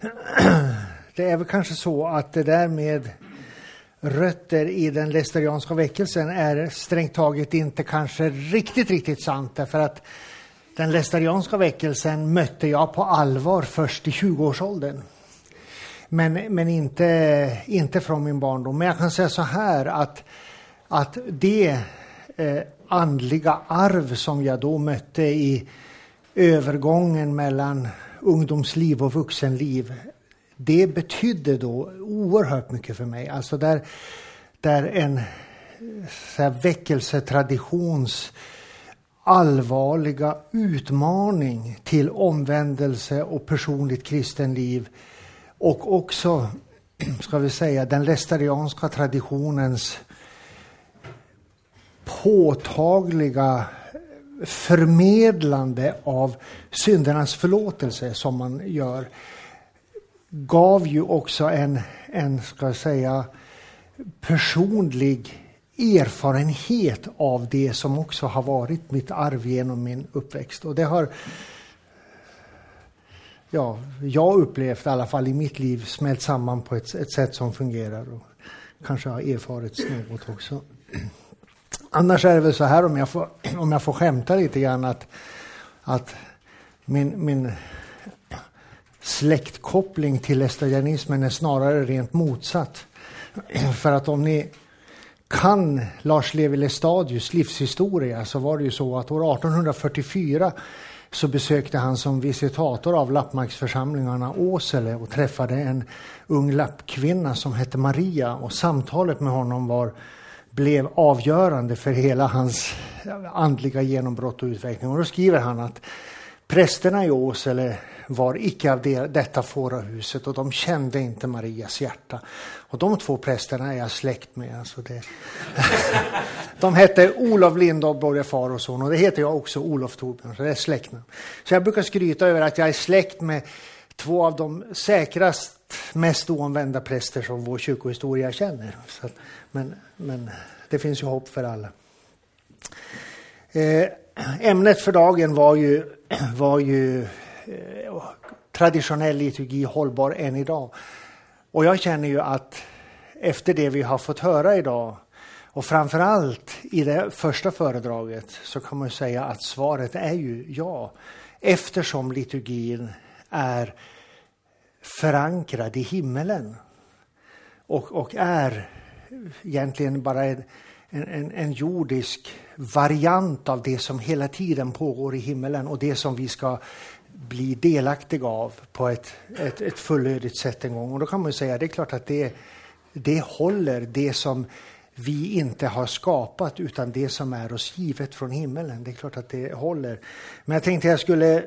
Det är väl kanske så att det där med rötter i den lesterianska väckelsen är strängt taget inte kanske riktigt, riktigt sant. Därför att den lesterianska väckelsen mötte jag på allvar först i 20-årsåldern. Men, men inte, inte från min barndom. Men jag kan säga så här att, att det eh, andliga arv som jag då mötte i övergången mellan ungdomsliv och vuxenliv det betydde då oerhört mycket för mig. Alltså där, där en så här, väckelsetraditions allvarliga utmaning till omvändelse och personligt kristenliv och också, ska vi säga, den lästerianska traditionens påtagliga förmedlande av syndernas förlåtelse som man gör gav ju också en, en ska jag säga, personlig erfarenhet av det som också har varit mitt arv genom min uppväxt. Och det har ja, jag upplevt, i alla fall i mitt liv, smält samman på ett, ett sätt som fungerar. Och kanske har erfarits något också. Annars är det väl så här, om jag får, om jag får skämta lite grann, att, att min, min släktkoppling till estadianismen är snarare rent motsatt. För att om ni kan Lars Levi Lestadius livshistoria så var det ju så att år 1844 så besökte han som visitator av lappmarksförsamlingarna Åsele och träffade en ung lappkvinna som hette Maria och samtalet med honom var blev avgörande för hela hans andliga genombrott och utveckling. Och då skriver han att prästerna i Åsele var icke av det, detta fårahuset och de kände inte Marias hjärta. Och de två prästerna är jag släkt med. Alltså det. de hette Olof Lindholm, både far och son och det heter jag också, Olof Torbjörn, så det är släktnamn. Så jag brukar skryta över att jag är släkt med två av de säkrast, mest oomvända präster som vår kyrkohistoria känner. Så, men, men det finns ju hopp för alla. Eh, ämnet för dagen var ju, var ju eh, traditionell liturgi hållbar än idag. Och jag känner ju att efter det vi har fått höra idag och framförallt i det första föredraget så kan man säga att svaret är ju ja. Eftersom liturgin är förankrad i himmelen och, och är egentligen bara en, en, en jordisk variant av det som hela tiden pågår i himmelen och det som vi ska bli delaktiga av på ett, ett, ett fullödigt sätt en gång. Och då kan man säga, det är klart att det, det håller det som vi inte har skapat utan det som är oss givet från himmelen. Det är klart att det håller. Men jag tänkte jag skulle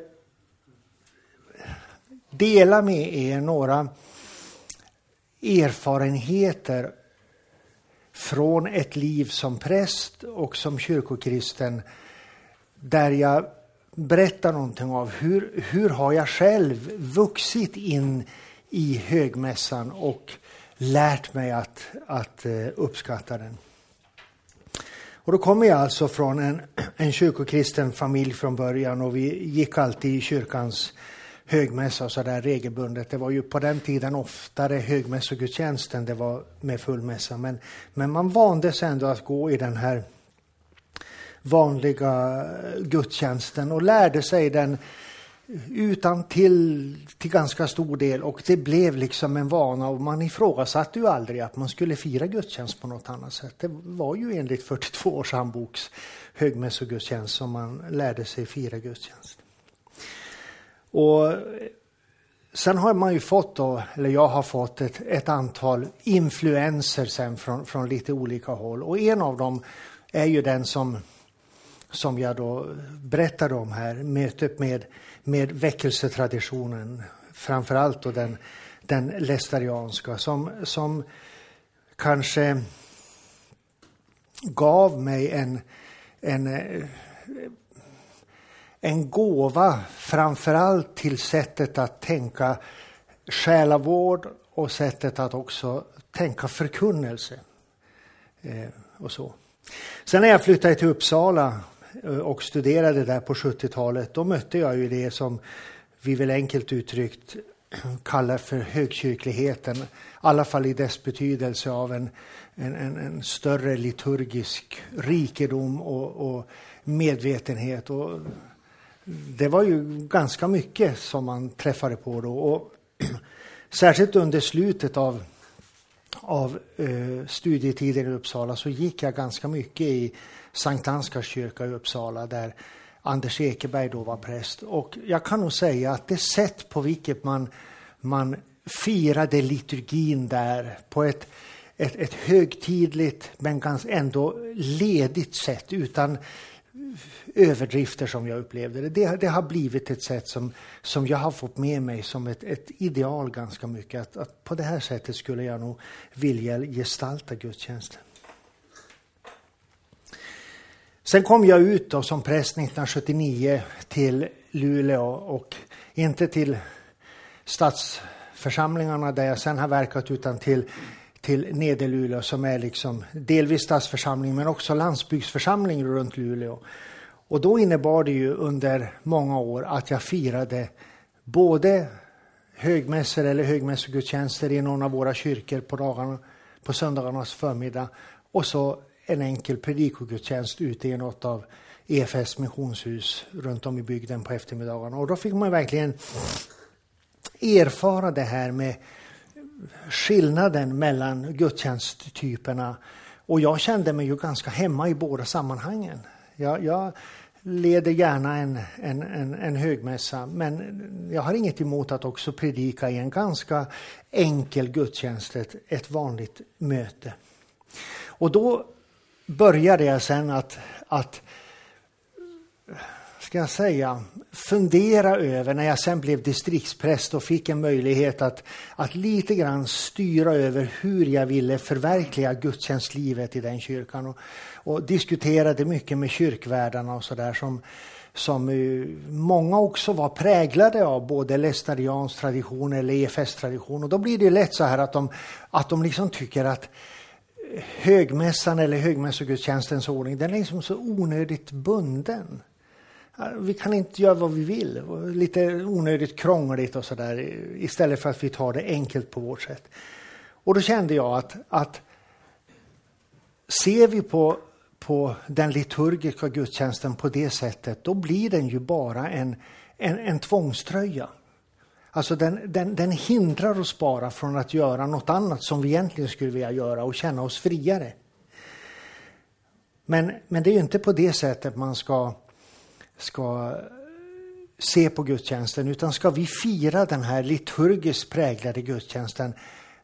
dela med er några erfarenheter från ett liv som präst och som kyrkokristen där jag berättar någonting av hur, hur har jag själv vuxit in i högmässan och lärt mig att, att eh, uppskatta den. Och då kommer jag alltså från en, en kyrkokristen familj från början och vi gick alltid i kyrkans högmässa så där regelbundet. Det var ju på den tiden oftare högmässogudstjänst än det var med fullmässa. Men, men man vande sig ändå att gå i den här vanliga eh, gudstjänsten och lärde sig den utan till, till ganska stor del och det blev liksom en vana och man ifrågasatte ju aldrig att man skulle fira gudstjänst på något annat sätt. Det var ju enligt 42 års handboks högmässogudstjänst som man lärde sig fira gudstjänst. Och sen har man ju fått då, eller jag har fått ett, ett antal influenser sen från, från lite olika håll. Och en av dem är ju den som som jag då berättade om här, mötet med, med väckelsetraditionen, framförallt då den, den lästarianska, som, som kanske gav mig en, en, eh, en gåva framförallt till sättet att tänka själavård och sättet att också tänka förkunnelse. Eh, och så. Sen när jag flyttade till Uppsala eh, och studerade där på 70-talet, då mötte jag ju det som vi väl enkelt uttryckt kallar för högkyrkligheten, i alla fall i dess betydelse av en, en, en, en större liturgisk rikedom och, och medvetenhet. Och det var ju ganska mycket som man träffade på då. Och särskilt under slutet av, av eh, studietiden i Uppsala så gick jag ganska mycket i Sankt Ansgars kyrka i Uppsala där Anders Ekeberg då var präst. Och jag kan nog säga att det sätt på vilket man, man firade liturgin där på ett, ett, ett högtidligt men ganska ändå ledigt sätt utan överdrifter som jag upplevde det. det. Det, har blivit ett sätt som, som jag har fått med mig som ett, ett ideal ganska mycket. Att, att på det här sättet skulle jag nog vilja gestalta gudstjänsten. Sen kom jag ut då som präst 1979 till Luleå och inte till stadsförsamlingarna där jag sen har verkat utan till, till Nederluleå som är liksom delvis stadsförsamling men också landsbygdsförsamling runt Luleå. Och då innebar det ju under många år att jag firade både högmässor eller högmässogudstjänster i någon av våra kyrkor på, dagarna, på söndagarnas förmiddag och så en enkel predikogudstjänst ute i något av EFS missionshus runt om i bygden på eftermiddagarna. Och då fick man verkligen erfara det här med skillnaden mellan gudstjänsttyperna. Och jag kände mig ju ganska hemma i båda sammanhangen. Jag, jag leder gärna en, en, en, en högmässa, men jag har inget emot att också predika i en ganska enkel gudstjänst, ett, ett vanligt möte. Och då började jag sen att, att ska jag säga, fundera över när jag sen blev distriktspräst och fick en möjlighet att, att lite grann styra över hur jag ville förverkliga gudstjänstlivet i den kyrkan. Och, och diskuterade mycket med kyrkvärdarna och sådär som, som eh, många också var präglade av både lästadians tradition eller EFS tradition. Och då blir det lätt så här att de, att de liksom tycker att eh, högmässan eller högmässogudstjänstens ordning, den är liksom så onödigt bunden. Vi kan inte göra vad vi vill, lite onödigt krångligt och sådär istället för att vi tar det enkelt på vårt sätt. Och då kände jag att, att ser vi på, på den liturgiska gudstjänsten på det sättet, då blir den ju bara en, en, en tvångströja. Alltså den, den, den hindrar oss bara från att göra något annat som vi egentligen skulle vilja göra och känna oss friare. Men, men det är ju inte på det sättet man ska, ska eh, se på gudstjänsten, utan ska vi fira den här liturgiskt präglade gudstjänsten,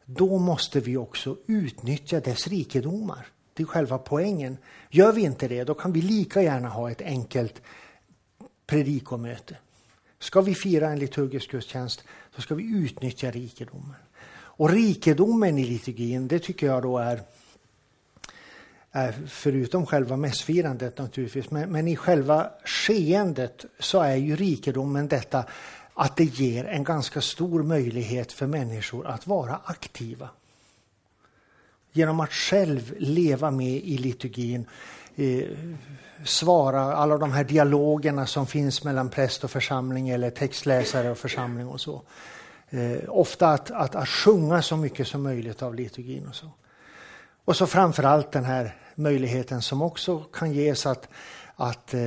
då måste vi också utnyttja dess rikedomar. Det är själva poängen. Gör vi inte det, då kan vi lika gärna ha ett enkelt predikomöte. Ska vi fira en liturgisk gudstjänst så ska vi utnyttja rikedomen. Och rikedomen i liturgin, det tycker jag då är, är Eh, förutom själva mässfirandet naturligtvis, men, men i själva skeendet så är ju rikedomen detta att det ger en ganska stor möjlighet för människor att vara aktiva. Genom att själv leva med i liturgin eh, svara alla de här dialogerna som finns mellan präst och församling eller textläsare och församling och så. Eh, ofta att, att, att sjunga så mycket som möjligt av liturgin och så. Och så framförallt den här möjligheten som också kan ges att, att eh,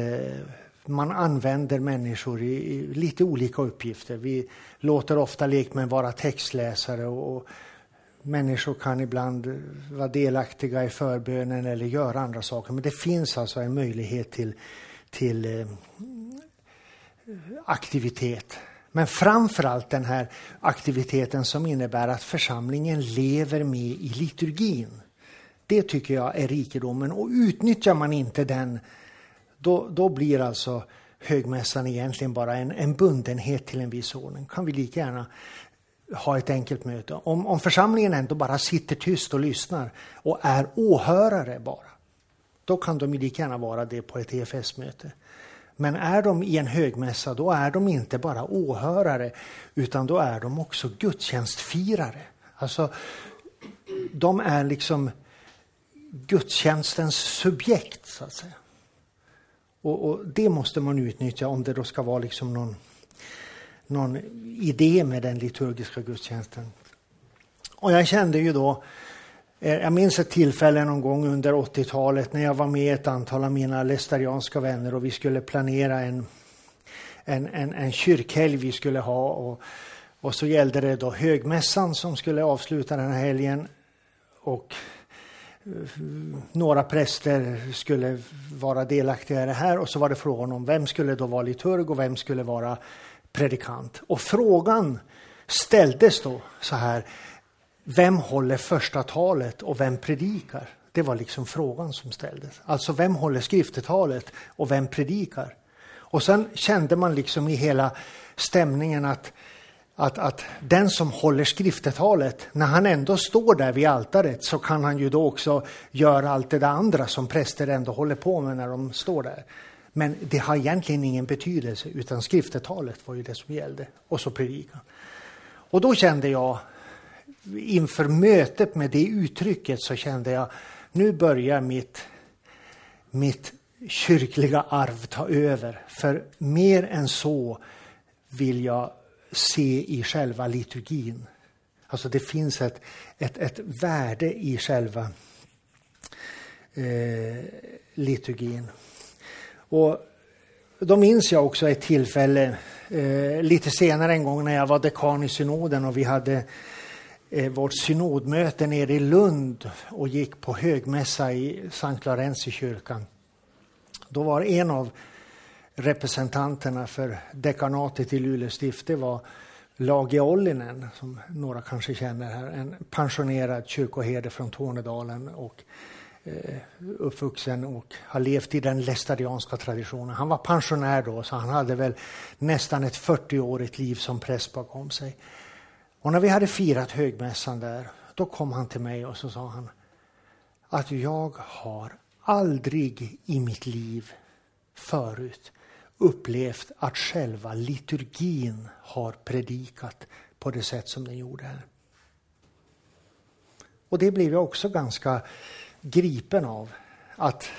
man använder människor i, i, lite olika uppgifter. Vi låter ofta lekmän vara textläsare och, och Människor kan ibland vara delaktiga i förbönen eller göra andra saker. Men det finns alltså en möjlighet till, till eh, aktivitet. Men framförallt den här aktiviteten som innebär att församlingen lever med i liturgin. Det tycker jag är rikedomen och utnyttjar man inte den då, då blir alltså högmässan egentligen bara en, en bundenhet till en viss ordning. kan vi lika gärna ha ett enkelt möte. Om, om församlingen ändå bara sitter tyst och lyssnar och är åhörare bara, då kan de lika gärna vara det på ett EFS-möte. Men är de i en högmässa, då är de inte bara åhörare, utan då är de också gudstjänstfirare. Alltså, de är liksom gudstjänstens subjekt, så att säga. Och, och, det måste man utnyttja om det då ska vara liksom någon någon idé med den liturgiska gudstjänsten. Och jag kände ju då, eh, jag minns ett tillfälle någon gång under 80-talet när jag var med ett antal av mina lästarianska vänner och vi skulle planera en, en, en, en kyrkhelg vi skulle ha. Och, och så gällde det då högmässan som skulle avsluta den här helgen. Och några präster skulle vara delaktiga i det här och så var det frågan om vem skulle då vara liturg och vem skulle vara predikant. Och frågan ställdes då så här, vem håller första talet och vem predikar? Det var liksom frågan som ställdes. Alltså vem håller skriftetalet och vem predikar? Och sen kände man liksom i hela stämningen att, att, att den som håller skriftetalet, när han ändå står där vid altaret så kan han ju då också göra allt det där andra som präster ändå håller på med när de står där. Men det har egentligen ingen betydelse utan skriftetalet var ju det som gällde och så predikan. Och då kände jag inför mötet med det uttrycket så kände jag nu börjar mitt, mitt kyrkliga arv ta över. För mer än så vill jag se i själva liturgin. Alltså det finns ett, ett, ett värde i själva eh, liturgin. Och då minns jag också ett tillfälle eh, lite senare en gång när jag var dekan i synoden och vi hade eh, vårt synodmöte nere i Lund och gick på högmässa i Sankt Laurens i kyrkan. Då var en av representanterna för dekanatet i Luleå stift, det var Lage Ollinen, som några kanske känner här, en pensionerad kyrkoherde från Tornedalen och eh, uppvuxen och har levt i den lästadianska traditionen. Han var pensionär då, så han hade väl nästan ett 40-årigt liv som präst bakom sig. Och när vi hade firat högmässan där, då kom han till mig och så sa han att jag har aldrig i mitt liv förut upplevt att själva liturgin har predikat på det sätt som den gjorde här. Och det blev jag också ganska gripen av. Att,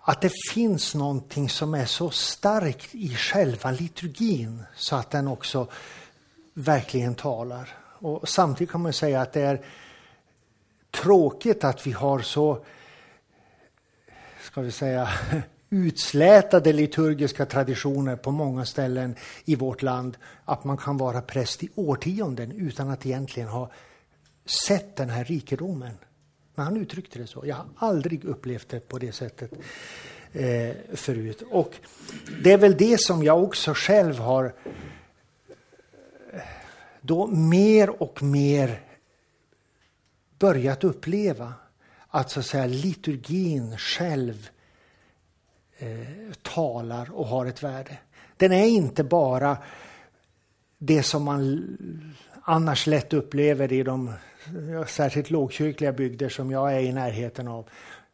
att det finns någonting som är så starkt i själva liturgin så att den också verkligen talar. Och samtidigt kan man säga att det är tråkigt att vi har så, ska vi säga, utslätade liturgiska traditioner på många ställen i vårt land. Att man kan vara präst i årtionden utan att egentligen ha sett den här rikedomen. Men han uttryckte det så. Jag har aldrig upplevt det på det sättet eh, förut. Och det är väl det som jag också själv har eh, då mer och mer börjat uppleva att så att säga liturgin själv eh, talar och har ett värde. Den är inte bara det som man annars lätt upplever i de särskilt lågkyrkliga bygder som jag är i närheten av.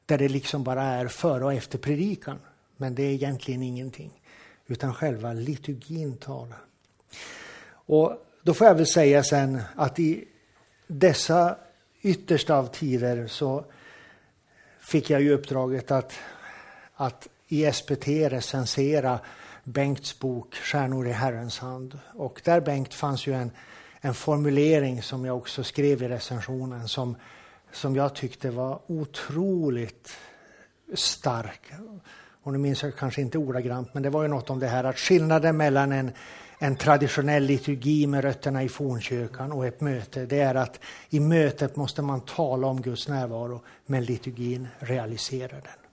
Där det liksom bara är före och efter predikan. Men det är egentligen ingenting. Utan själva liturgin talar. Och då får jag väl säga sen att i dessa yttersta av tider så fick jag ju uppdraget att, att i SPT recensera Bengts bok Stjärnor i Herrens hand. Och där Bengt fanns ju en, en formulering som jag också skrev i recensionen som, som jag tyckte var otroligt stark. Och nu minns jag kanske inte ordagrant, men det var ju något om det här att skillnaden mellan en en traditionell liturgi med rötterna i fornkyrkan och ett möte, det är att i mötet måste man tala om Guds närvaro, men liturgin realiserar den.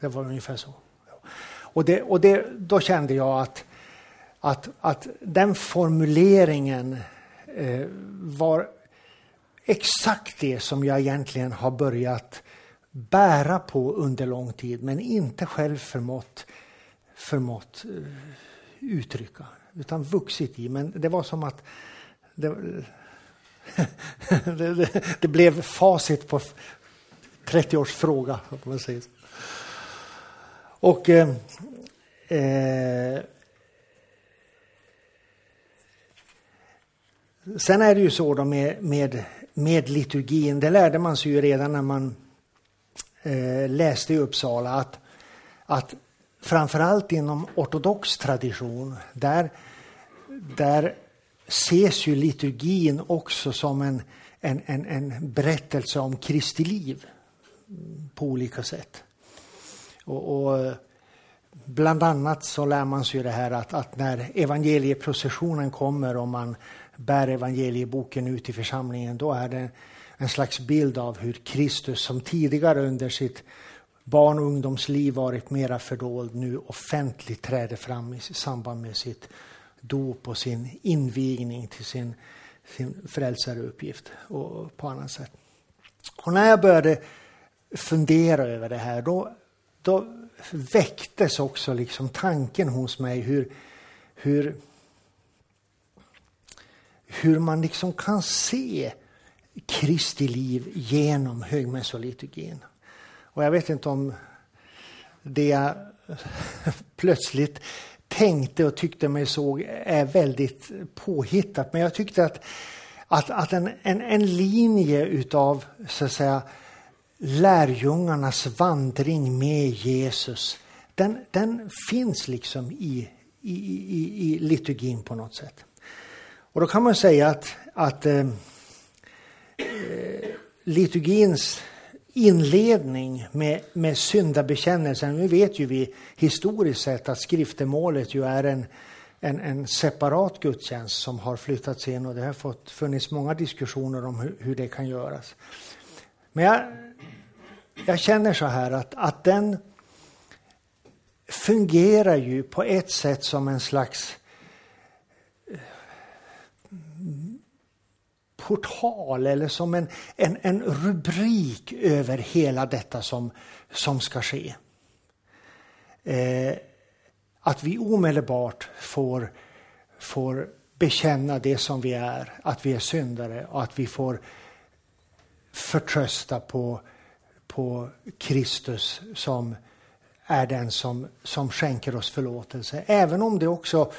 Det var ungefär så. Och, det, och det, då kände jag att, att, att den formuleringen eh, var exakt det som jag egentligen har börjat bära på under lång tid, men inte själv förmått, förmått uh, uttrycka utan vuxit i. Men det var som att det, det, det, det blev facit på 30 års fråga. Man säger. Och eh, eh, Sen är det ju så då med, med, med liturgin, det lärde man sig ju redan när man eh, läste i Uppsala, att, att framförallt inom ortodox tradition, där där ses ju liturgin också som en, en, en, en berättelse om Kristi liv på olika sätt. Och, och, bland annat så lär man sig det här att, att när evangelieprocessionen kommer och man bär evangelieboken ut i församlingen, då är det en slags bild av hur Kristus som tidigare under sitt barn och ungdomsliv varit mera fördold nu offentligt träder fram i samband med sitt dop och sin invigning till sin, sin frälsaruppgift och på annat sätt. Och när jag började fundera över det här då, då väcktes också liksom tanken hos mig hur, hur, hur man liksom kan se Kristi liv genom högmässoliturgin. Och jag vet inte om det jag plötsligt tänkte och tyckte mig såg är väldigt påhittat. Men jag tyckte att, att, att en, en, en linje utav så att säga, lärjungarnas vandring med Jesus, den, den finns liksom i, i, i, i liturgin på något sätt. Och då kan man säga att, att eh, eh, liturgins inledning med, med syndabekännelsen. Nu vet ju vi historiskt sett att skriftemålet ju är en, en, en separat gudstjänst som har flyttats in och det har fått, funnits många diskussioner om hur, hur det kan göras. Men jag, jag känner så här att, att den fungerar ju på ett sätt som en slags eh, portal eller som en, en, en rubrik över hela detta som, som ska ske. Eh, att vi omedelbart får, får bekänna det som vi är, att vi är syndare och att vi får förtrösta på, på Kristus som är den som, som skänker oss förlåtelse. Även om det också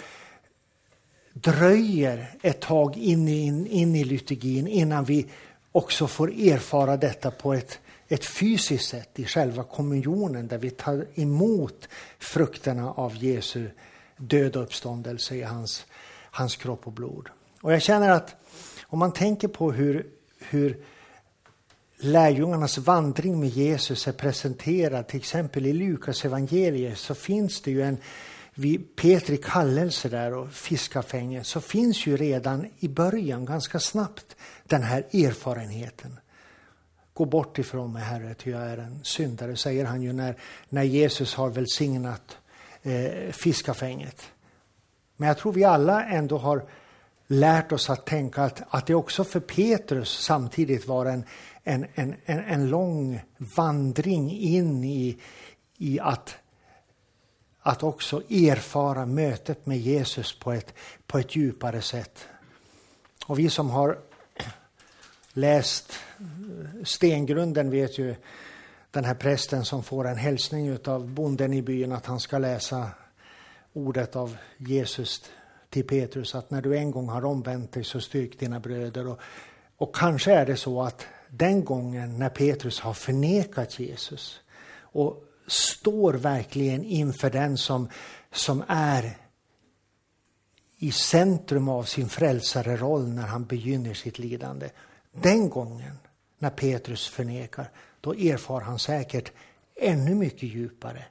dröjer ett tag in i, in, in i liturgin innan vi också får erfara detta på ett, ett fysiskt sätt i själva kommunionen där vi tar emot frukterna av Jesu död och uppståndelse i hans, hans kropp och blod. Och jag känner att om man tänker på hur, hur lärjungarnas vandring med Jesus är presenterad, till exempel i Lukas evangeliet så finns det ju en, vid Petri kallelse där och fiskafänget så finns ju redan i början ganska snabbt den här erfarenheten. Gå bort ifrån mig Herre, ty jag är en syndare, säger han ju när, när Jesus har välsignat eh, fiskafänget. Men jag tror vi alla ändå har lärt oss att tänka att, att det också för Petrus samtidigt var en, en, en, en, lång vandring in i, i att att också erfara mötet med Jesus på ett, på ett djupare sätt. Och vi som har läst stengrunden vet ju den här prästen som får en hälsning av bonden i byn att han ska läsa ordet av Jesus till Petrus att när du en gång har omvänt dig så styrk dina bröder. Och, och kanske är det så att den gången när Petrus har förnekat Jesus och står verkligen inför den som, som är i centrum av sin frälsareroll när han begynner sitt lidande. Den gången, när Petrus förnekar, då erfar han säkert ännu mycket djupare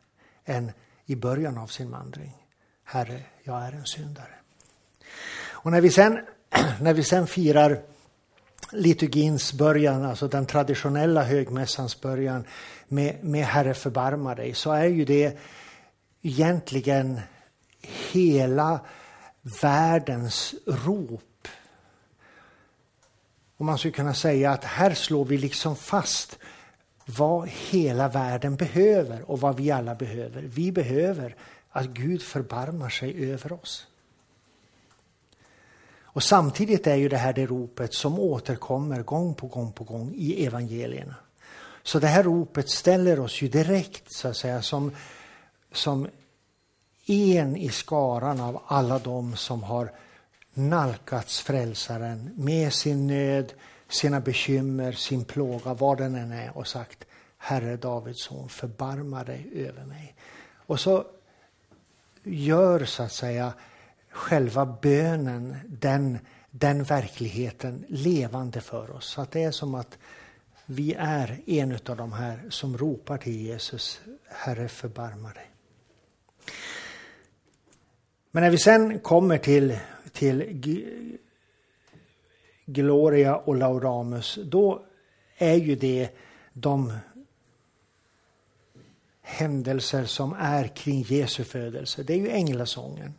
än i början av sin vandring. Herre, jag är en syndare. Och när vi sen, när vi sen firar liturgins början, alltså den traditionella högmässans början med, med Herre förbarma dig, så är ju det egentligen hela världens rop. Och man skulle kunna säga att här slår vi liksom fast vad hela världen behöver och vad vi alla behöver. Vi behöver att Gud förbarmar sig över oss. Och samtidigt är ju det här det ropet som återkommer gång på gång på gång i evangelierna. Så det här ropet ställer oss ju direkt så att säga som, som en i skaran av alla dem som har nalkats frälsaren med sin nöd, sina bekymmer, sin plåga, vad den än är och sagt Herre Davids son, förbarma dig över mig. Och så gör så att säga själva bönen, den, den verkligheten levande för oss. Så att det är som att vi är en av de här som ropar till Jesus, Herre förbarma dig. Men när vi sen kommer till, till Gloria och Lauramus, då är ju det de händelser som är kring Jesu födelse. Det är ju änglasången.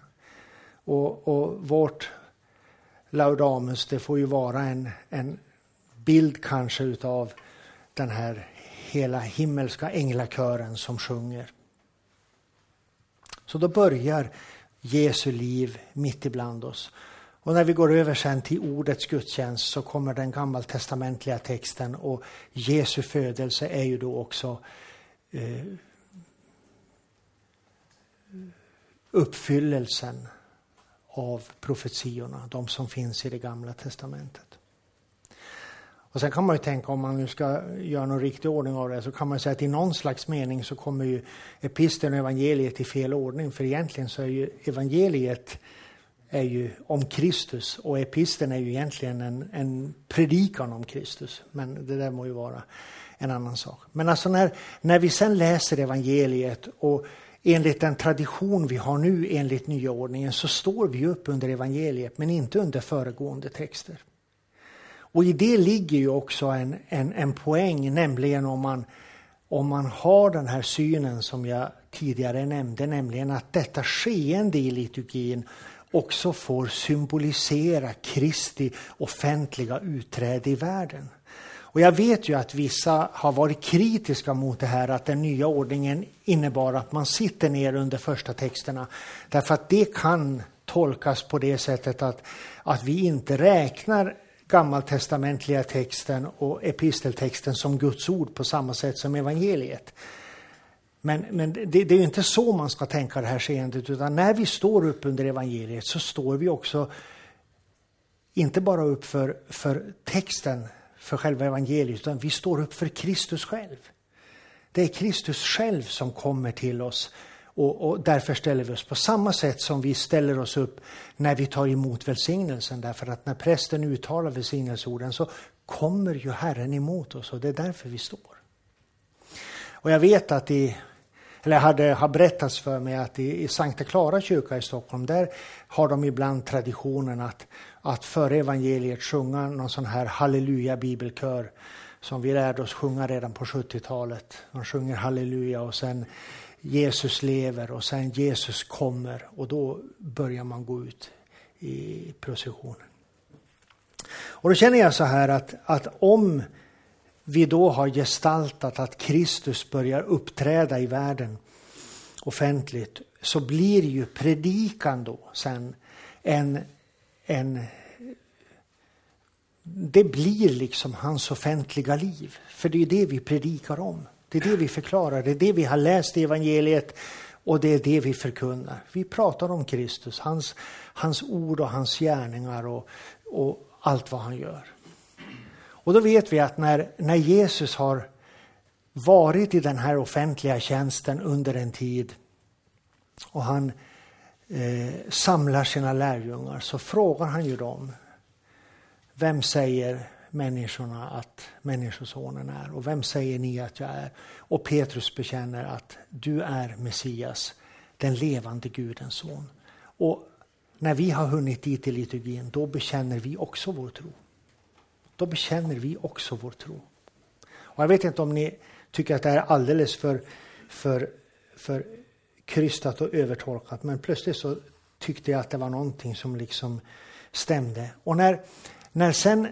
Och, och vårt Laudamus, det får ju vara en, en bild kanske utav den här hela himmelska änglakören som sjunger. Så då börjar Jesu liv mitt ibland oss. Och när vi går över sen till ordets gudstjänst så kommer den gammaltestamentliga texten och Jesu födelse är ju då också eh, uppfyllelsen av profetiorna, de som finns i det gamla testamentet. Och sen kan man ju tänka om man nu ska göra någon riktig ordning av det så kan man säga att i någon slags mening så kommer ju episteln och evangeliet i fel ordning för egentligen så är ju evangeliet är ju om Kristus och episteln är ju egentligen en, en predikan om Kristus. Men det där må ju vara en annan sak. Men alltså när, när vi sen läser evangeliet och enligt den tradition vi har nu enligt nyordningen, så står vi upp under evangeliet men inte under föregående texter. Och i det ligger ju också en, en, en poäng, nämligen om man, om man har den här synen som jag tidigare nämnde, nämligen att detta skeende i liturgin också får symbolisera Kristi offentliga utträde i världen. Och jag vet ju att vissa har varit kritiska mot det här att den nya ordningen innebar att man sitter ner under första texterna. Därför att det kan tolkas på det sättet att, att vi inte räknar gammaltestamentliga texten och episteltexten som Guds ord på samma sätt som evangeliet. Men, men det, det, är ju inte så man ska tänka det här skeendet, utan när vi står upp under evangeliet så står vi också inte bara upp för, för texten, för själva evangeliet, utan vi står upp för Kristus själv. Det är Kristus själv som kommer till oss och, och, därför ställer vi oss på samma sätt som vi ställer oss upp när vi tar emot välsignelsen. Därför att när prästen uttalar välsignelseorden så kommer ju Herren emot oss och det är därför vi står. Och jag vet att i eller hade, har berättats för mig att i, i Sankta Klara kyrka i Stockholm, där har de ibland traditionen att, att före evangeliet sjunga någon sån här halleluja bibelkör som vi lärde oss sjunga redan på 70-talet. Man sjunger halleluja och sen Jesus lever och sen Jesus kommer och då börjar man gå ut i processionen. Och då känner jag så här att, att om vi då har gestaltat att Kristus börjar uppträda i världen offentligt så blir ju predikan då sen en, en det blir liksom hans offentliga liv. För det är det vi predikar om. Det är det vi förklarar, det är det vi har läst i evangeliet och det är det vi förkunnar. Vi pratar om Kristus, hans, hans ord och hans gärningar och, och allt vad han gör. Och då vet vi att när, när Jesus har varit i den här offentliga tjänsten under en tid och han eh, samlar sina lärjungar så frågar han ju dem. Vem säger människorna att Människosonen är och vem säger ni att jag är? Och Petrus bekänner att du är Messias, den levande Gudens son. Och när vi har hunnit dit i liturgin, då bekänner vi också vår tro. Då bekänner vi också vår tro. Och jag vet inte om ni tycker att det är alldeles för, för, för krystat och övertolkat, men plötsligt så tyckte jag att det var någonting som liksom stämde. Och när, när sen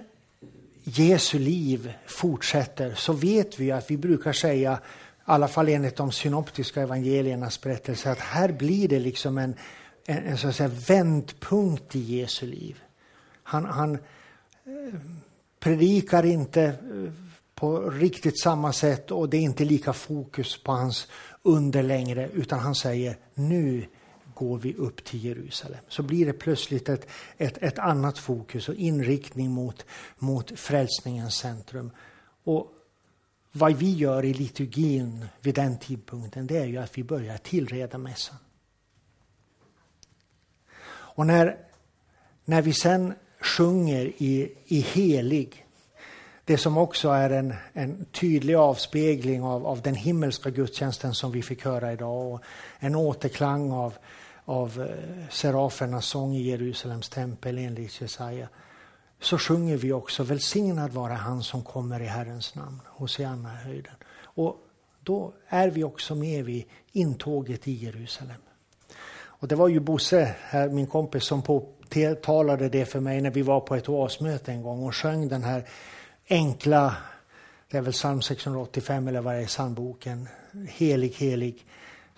Jesu liv fortsätter så vet vi att vi brukar säga, i alla fall enligt de synoptiska evangeliernas berättelse, att här blir det liksom en, en, en så att säga, vändpunkt i Jesu liv. Han, han eh, predikar inte eh, på riktigt samma sätt och det är inte lika fokus på hans under längre, utan han säger nu går vi upp till Jerusalem. Så blir det plötsligt ett, ett, ett annat fokus och inriktning mot, mot frälsningens centrum. Och vad vi gör i liturgin vid den tidpunkten det är ju att vi börjar tillreda mässan. Och när, när vi sen sjunger i, i helig, det som också är en, en tydlig avspegling av, av den himmelska gudstjänsten som vi fick höra idag och en återklang av, av eh, serafernas sång i Jerusalems tempel enligt Jesaja så sjunger vi också välsignad vara han som kommer i Herrens namn, Hosianna höjden. Och då är vi också med vid intåget i Jerusalem. Och det var ju Bosse, min kompis, som påtalade det för mig när vi var på ett oasmöte en gång och sjöng den här enkla, det är väl psalm 685 eller vad det är, psalmboken, helig, helig,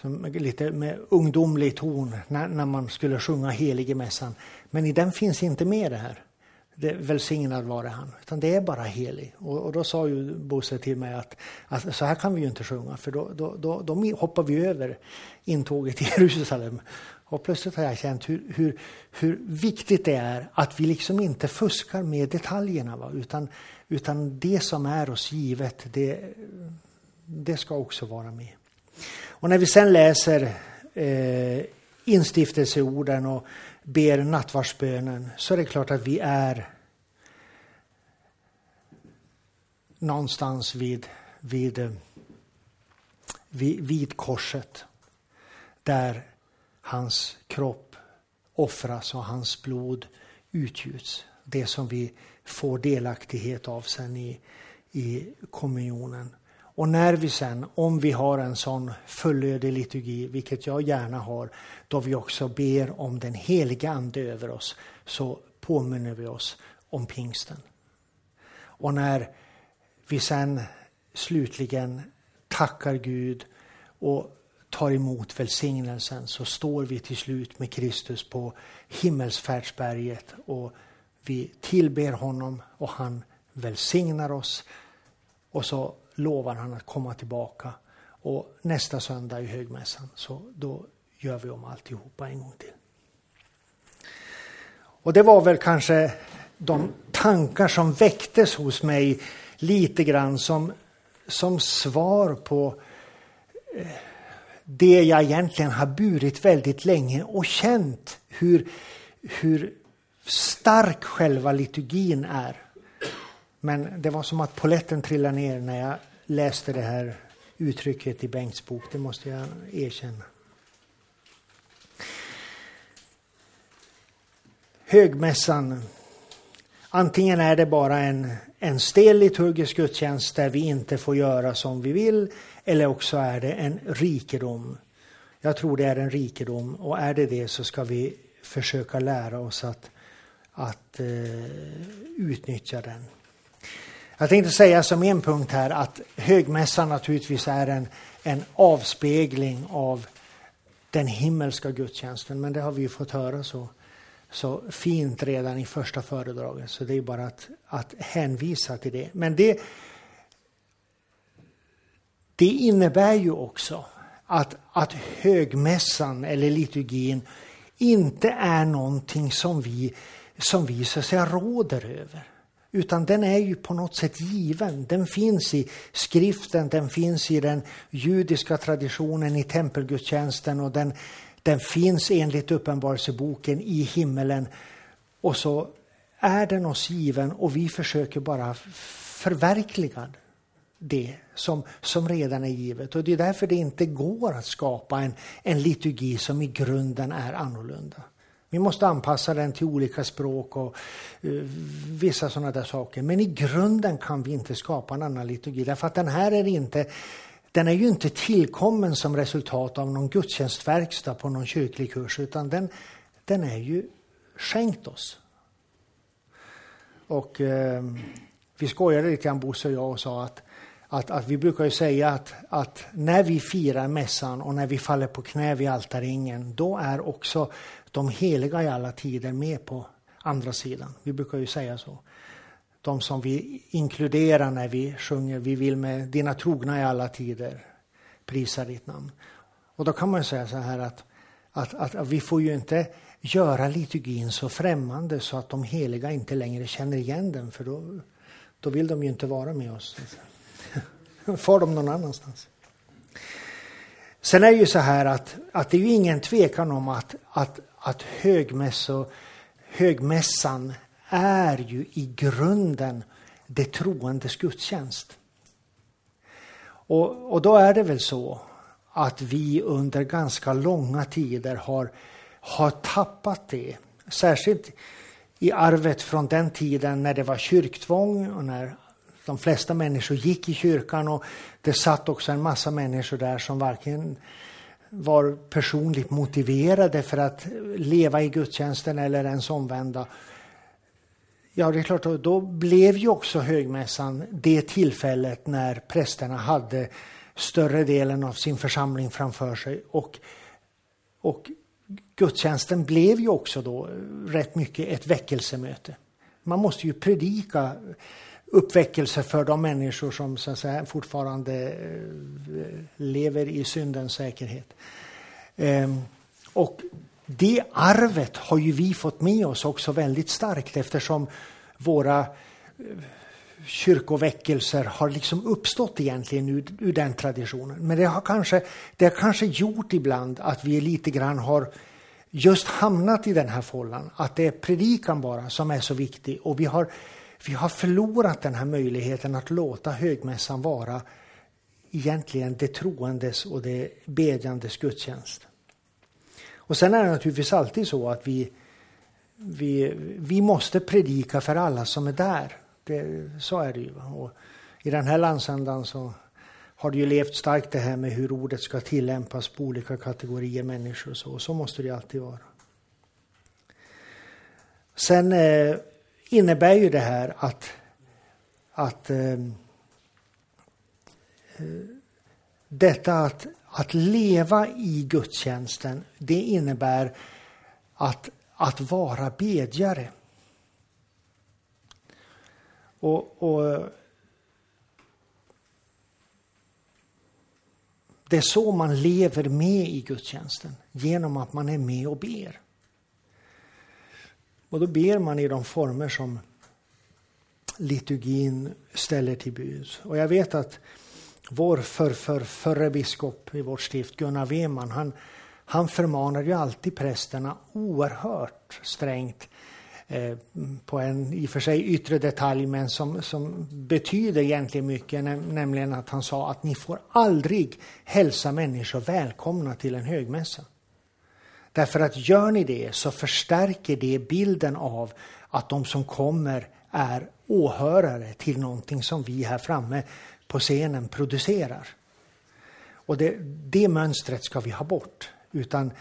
som lite med ungdomlig ton när, när man skulle sjunga helig i mässan. Men i den finns inte med det här det, välsignad vare han, utan det är bara helig. Och, och då sa ju Bosse till mig att, att, så här kan vi ju inte sjunga, för då, då, då, då hoppar vi över intåget i Jerusalem. Och plötsligt har jag känt hur, hur, hur viktigt det är att vi liksom inte fuskar med detaljerna, va? Utan, utan det som är oss givet, det, det ska också vara med. Och när vi sen läser eh, instiftelseorden och ber nattvardsbönen så är det klart att vi är någonstans vid, vid, eh, vid, vid korset där hans kropp offras och hans blod utgjuts. Det som vi får delaktighet av sen i, i kommunionen. Och när vi sen, om vi har en sån fullödig liturgi, vilket jag gärna har, då vi också ber om den heliga Ande över oss, så påminner vi oss om pingsten. Och när vi sen slutligen tackar Gud och tar emot välsignelsen så står vi till slut med Kristus på himmelsfärdsberget och vi tillber honom och han välsignar oss. Och så lovar han att komma tillbaka. Och nästa söndag i högmässan, så då gör vi om alltihopa en gång till. Och det var väl kanske de tankar som väcktes hos mig lite grann som, som svar på eh, det jag egentligen har burit väldigt länge och känt hur, hur stark själva liturgin är. Men det var som att poletten trillade ner när jag läste det här uttrycket i Bengts bok, det måste jag erkänna. Högmässan. Antingen är det bara en, en stel liturgisk gudstjänst där vi inte får göra som vi vill, eller också är det en rikedom. Jag tror det är en rikedom och är det det så ska vi försöka lära oss att, att eh, utnyttja den. Jag tänkte säga som en punkt här att högmässan naturligtvis är en, en avspegling av den himmelska gudstjänsten. Men det har vi ju fått höra så, så fint redan i första föredraget. Så det är bara att, att hänvisa till det. Men det, det innebär ju också att, att högmässan eller liturgin inte är någonting som vi, som vi så att säga råder över. Utan den är ju på något sätt given. Den finns i skriften, den finns i den judiska traditionen, i tempelgudstjänsten och den, den finns enligt Uppenbarelseboken i himmelen. Och så är den oss given och vi försöker bara förverkliga det som, som redan är givet. Och det är därför det inte går att skapa en, en liturgi som i grunden är annorlunda. Vi måste anpassa den till olika språk och uh, vissa sådana där saker. Men i grunden kan vi inte skapa en annan liturgi därför att den här är inte den är ju inte tillkommen som resultat av någon gudstjänstverkstad på någon kyrklig kurs utan den, den är ju skänkt oss. Och eh, vi skojade lite grann Bosse och jag och sa att, att, att vi brukar ju säga att, att när vi firar mässan och när vi faller på knä vid altarringen då är också de heliga i alla tider med på andra sidan. Vi brukar ju säga så. De som vi inkluderar när vi sjunger Vi vill med dina trogna i alla tider prisa ditt namn. Och då kan man säga så här att, att, att, vi får ju inte göra liturgin så främmande så att de heliga inte längre känner igen den för då, då vill de ju inte vara med oss. Far de någon annanstans. Sen är det ju så här att, att det är ju ingen tvekan om att, att, att högmässo, högmässan är ju i grunden det troendes gudstjänst. Och, och då är det väl så att vi under ganska långa tider har, har tappat det. Särskilt i arvet från den tiden när det var kyrktvång och när de flesta människor gick i kyrkan och det satt också en massa människor där som varken var personligt motiverade för att leva i gudstjänsten eller ens omvända. Ja, det är klart, då blev ju också högmässan det tillfället när prästerna hade större delen av sin församling framför sig. Och, och gudstjänsten blev ju också då rätt mycket ett väckelsemöte. Man måste ju predika uppväckelse för de människor som så att säga, fortfarande eh, lever i syndens säkerhet. Ehm, och det arvet har ju vi fått med oss också väldigt starkt eftersom våra eh, kyrkoväckelser har liksom uppstått egentligen ur, ur, den traditionen. Men det har, kanske, det har kanske gjort ibland att vi lite grann har just hamnat i den här fållan. Att det är predikan bara som är så viktig och vi har, vi har förlorat den här möjligheten att låta högmässan vara egentligen det troendes och det bedjandes gudstjänst. Och sen är det naturligtvis alltid så att vi, vi, vi måste predika för alla som är där. Det, så är det ju. Och I den här landsändan så har det ju levt starkt det här med hur ordet ska tillämpas på olika kategorier människor. Och så, och så måste det alltid vara. Sen eh, innebär ju det här att, att eh, eh, detta att att leva i gudstjänsten, det innebär att, att vara bedjare. Och, och, Det är så man lever med i gudstjänsten, genom att man är med och ber. Och då ber man i de former som liturgin ställer till bud. Och jag vet att vår för, för, förre biskop i vårt stift, Gunnar Weman, han, han förmanar ju alltid prästerna oerhört strängt eh, på en i och för sig yttre detalj men som, som betyder egentligen mycket, nämligen att han sa att ni får aldrig hälsa människor välkomna till en högmässa. Därför att gör ni det så förstärker det bilden av att de som kommer är åhörare till någonting som vi här framme på scenen producerar. Och det, det mönstret ska vi ha bort. Utan,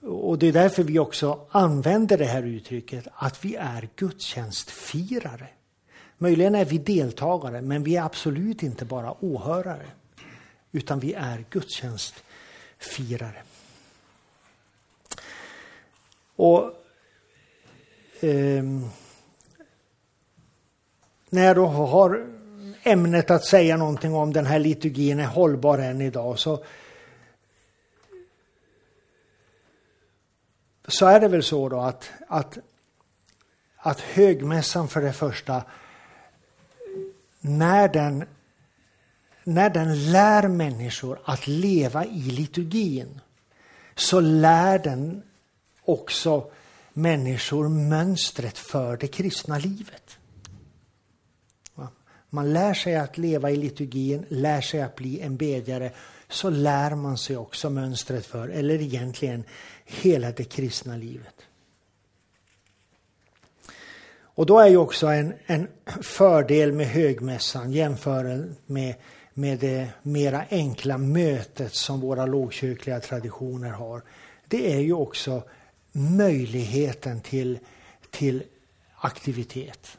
och det är därför vi också använder det här uttrycket att vi är gudstjänstfirare. Möjligen är vi deltagare, men vi är absolut inte bara åhörare. Utan vi är gudstjänstfirare. Och eh, när jag då har ämnet att säga någonting om den här liturgin är hållbar än idag så, så är det väl så då att, att, att högmässan för det första, när den, när den lär människor att leva i liturgin så lär den också människor mönstret för det kristna livet. Man lär sig att leva i liturgin, lär sig att bli en bedjare, så lär man sig också mönstret för, eller egentligen hela det kristna livet. Och då är ju också en, en fördel med högmässan jämfört med, med det mera enkla mötet som våra lågkyrkliga traditioner har. Det är ju också möjligheten till, till aktivitet.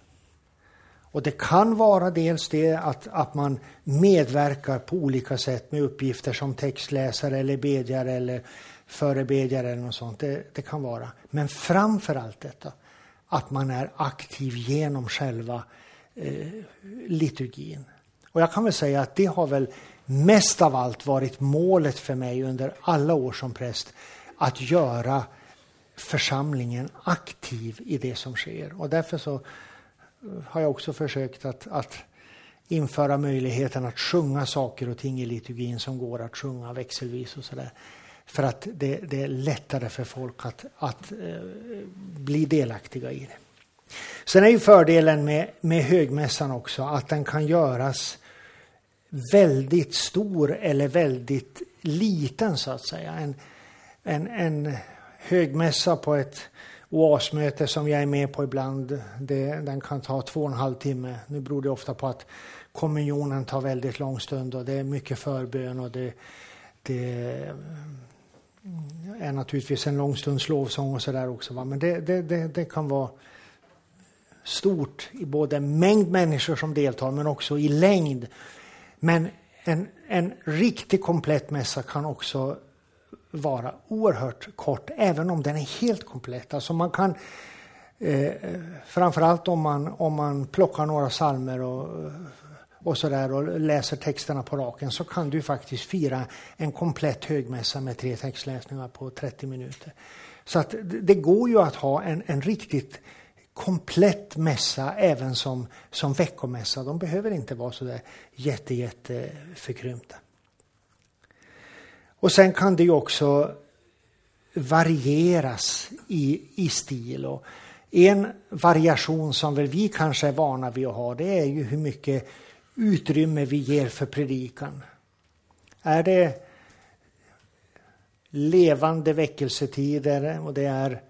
Och det kan vara dels det att, att man medverkar på olika sätt med uppgifter som textläsare eller bedjare eller förebedjare eller något sånt. Det, det kan vara. Men framför allt detta att man är aktiv genom själva eh, liturgin. Och jag kan väl säga att det har väl mest av allt varit målet för mig under alla år som präst. Att göra församlingen aktiv i det som sker. Och därför så eh, har jag också försökt att, att införa möjligheten att sjunga saker och ting i liturgin som går att sjunga växelvis och sådär. för att det, det, är lättare för folk att, att eh, bli delaktiga i det. Sen är ju fördelen med, med högmässan också att den kan göras väldigt stor eller väldigt liten så att säga. En, en, en högmässa på ett oasmöte som jag är med på ibland, det, den kan ta två och en halv timme. Nu beror det ofta på att kommunionen tar väldigt lång stund och det är mycket förbön och det, det är naturligtvis en lång stunds lovsång och sådär också. Va? Men det, det, det, det, kan vara stort i både mängd människor som deltar men också i längd. Men en, en riktigt komplett mässa kan också vara oerhört kort, även om den är helt komplett. Alltså man kan, eh, framförallt om man, om man plockar några salmer och, och, så där, och läser texterna på raken så kan du faktiskt fira en komplett högmässa med tre textläsningar på 30 minuter. Så att det går ju att ha en, en riktigt komplett mässa även som, som veckomässa. De behöver inte vara så där jätte, jätte förkrympta. Och sen kan det ju också varieras i, i stil. Och en variation som väl vi kanske är vana vid att ha det är ju hur mycket utrymme vi ger för predikan. Är det levande väckelsetider och det är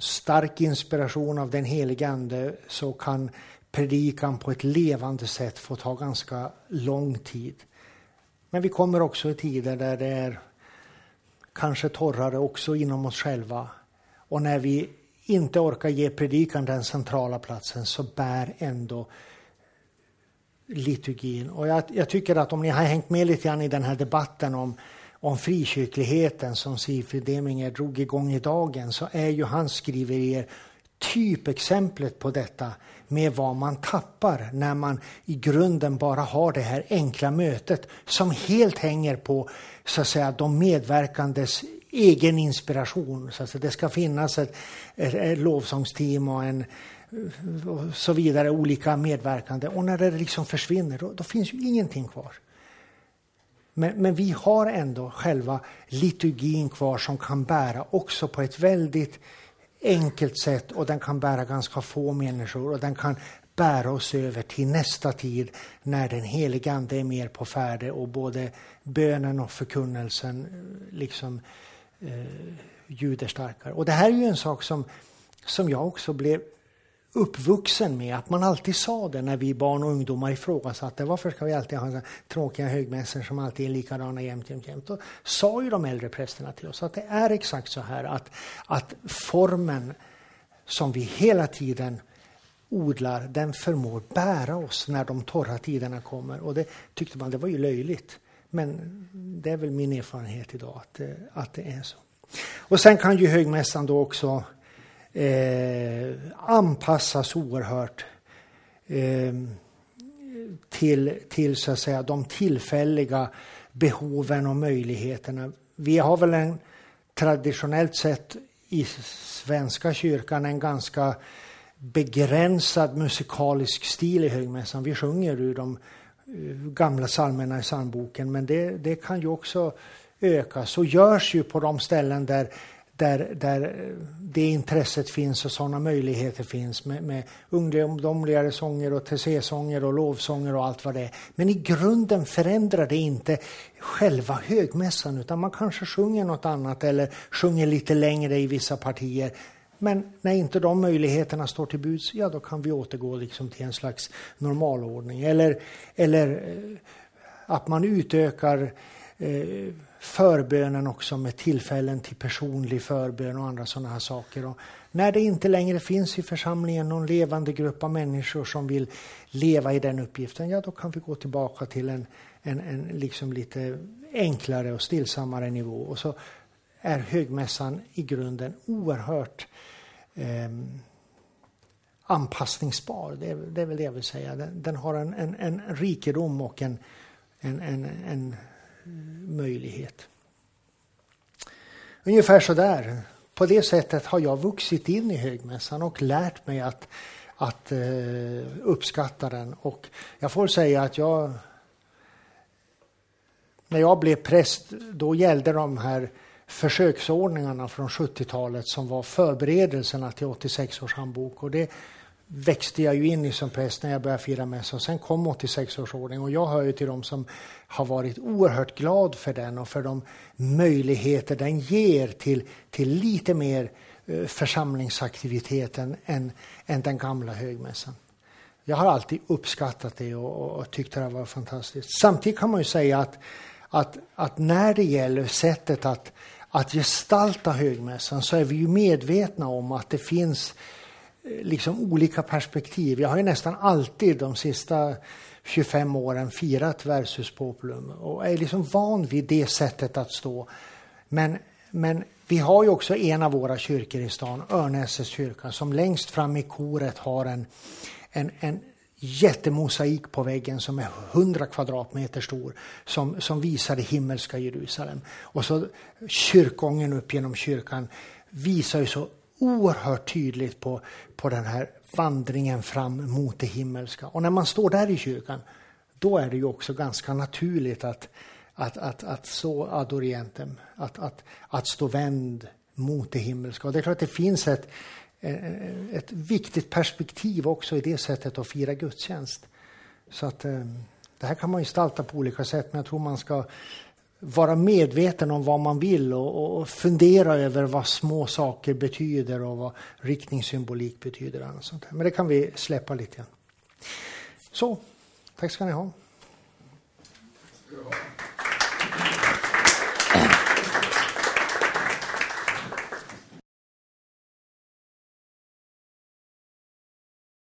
stark inspiration av den helige Ande så kan predikan på ett levande sätt få ta ganska lång tid. Men vi kommer också i tider där det är kanske torrare också inom oss själva. Och när vi inte orkar ge predikan den centrala platsen så bär ändå liturgin. Och jag, jag, tycker att om ni har hängt med lite grann i den här debatten om, om frikyrkligheten som Sifri Deminger drog igång i dagen så är ju hans skriverier typexemplet på detta med vad man tappar när man i grunden bara har det här enkla mötet som helt hänger på så att säga, de medverkandes egen inspiration. Så att säga, det ska finnas ett, ett, ett lovsångsteam och en och så vidare, olika medverkande. Och när det liksom försvinner, då, då finns ju ingenting kvar. Men, men, vi har ändå själva liturgin kvar som kan bära också på ett väldigt enkelt sätt och den kan bära ganska få människor och den kan bära oss över till nästa tid när den helige Ande är mer på färde och både bönen och förkunnelsen eh, liksom eh, ljuder starkare. Och det här är ju en sak som, som jag också blev uppvuxen med att man alltid sa det när vi barn och ungdomar ifrågasatte varför ska vi alltid ha tråkiga högmässor som alltid är likadana jämt, jämt, jämt. Då sa ju de äldre prästerna till oss att det är exakt så här att, att formen som vi hela tiden odlar, den förmår bära oss när de torra tiderna kommer. Och det tyckte man det var ju löjligt. Men det är väl min erfarenhet idag att, eh, att det är så. Och sen kan ju högmässan då också eh, anpassas oerhört eh, till, till så att säga, de tillfälliga behoven och möjligheterna. Vi har väl en traditionellt sett i Svenska kyrkan en ganska begränsad musikalisk stil i högmässan. Vi sjunger ur de eh, gamla psalmerna i psalmboken men det, det kan ju också ökas och görs ju på de ställen där där, där det intresset finns och sådana möjligheter finns med, med ungdomligare sånger och TC-sånger och lovsånger och allt vad det är. Men i grunden förändrar det inte själva högmässan utan man kanske sjunger något annat eller sjunger lite längre i vissa partier. Men när inte de möjligheterna står till buds, ja då kan vi återgå liksom till en slags normalordning. Eller, eller eh, att man utökar eh, förbönen också med tillfällen till personlig förbön och andra sådana här saker. Och när det inte längre finns i församlingen någon levande grupp av människor som vill leva i den uppgiften, ja då kan vi gå tillbaka till en, en, en liksom lite enklare och stillsammare nivå. Och så är högmässan i grunden oerhört eh, anpassningsbar. Det är, det är väl det jag vill säga. Den, den har en, en, en rikedom och en, en, en, en möjlighet. Ungefär så där. På det sättet har jag vuxit in i högmässan och lärt mig att, att uh, uppskatta den. Och jag får säga att jag när jag blev präst, då gällde de här försöksordningarna från 70-talet som var förberedelserna till 86 års handbok. Och det växte jag ju in i som präst när jag började fira mässa. Sen kom 86 års ordning och jag hör ju till dem som har varit oerhört glad för den och för de möjligheter den ger till, till lite mer eh, församlingsaktiviteten än, än, den gamla högmässan. Jag har alltid uppskattat det och, och tyckt det har var fantastiskt. Samtidigt kan man ju säga att, att, att när det gäller sättet att, att gestalta högmässan så är vi ju medvetna om att det finns eh, liksom olika perspektiv. Jag har ju nästan alltid de sista 25 åren firat Versus Populum och är liksom van vid det sättet att stå. Men, men vi har ju också en av våra kyrkor i stan, Örnäsets kyrka, som längst fram i koret har en, en, en jättemosaik på väggen som är 100 kvadratmeter stor som, som visar det himmelska Jerusalem. Och så kyrkogången upp genom kyrkan visar ju så oerhört tydligt på, på den här vandringen fram mot det himmelska. Och när man står där i kyrkan, då är det ju också ganska naturligt att, att, att, att så ad orientem, att, att, att stå vänd mot det himmelska. Och det är klart att det finns ett, eh, ett viktigt perspektiv också i det sättet att fira gudstjänst. Så att eh, det här kan man gestalta på olika sätt, men jag tror man ska vara medveten om vad man vill och, och, fundera över vad små saker betyder och vad riktningssymbolik betyder. Och sånt. Men det kan vi släppa lite grann. Så, tack ska ni ha.